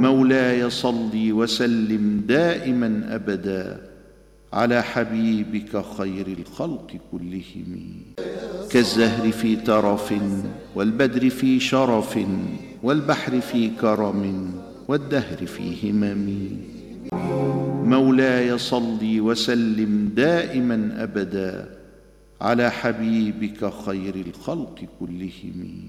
مولاي صل وسلم دائما أبدا على حبيبك خير الخلق كلهم. كالزهر في ترف والبدر في شرف والبحر في كرم والدهر في همم. مولاي صل وسلم دائما أبدا على حبيبك خير الخلق كلهم.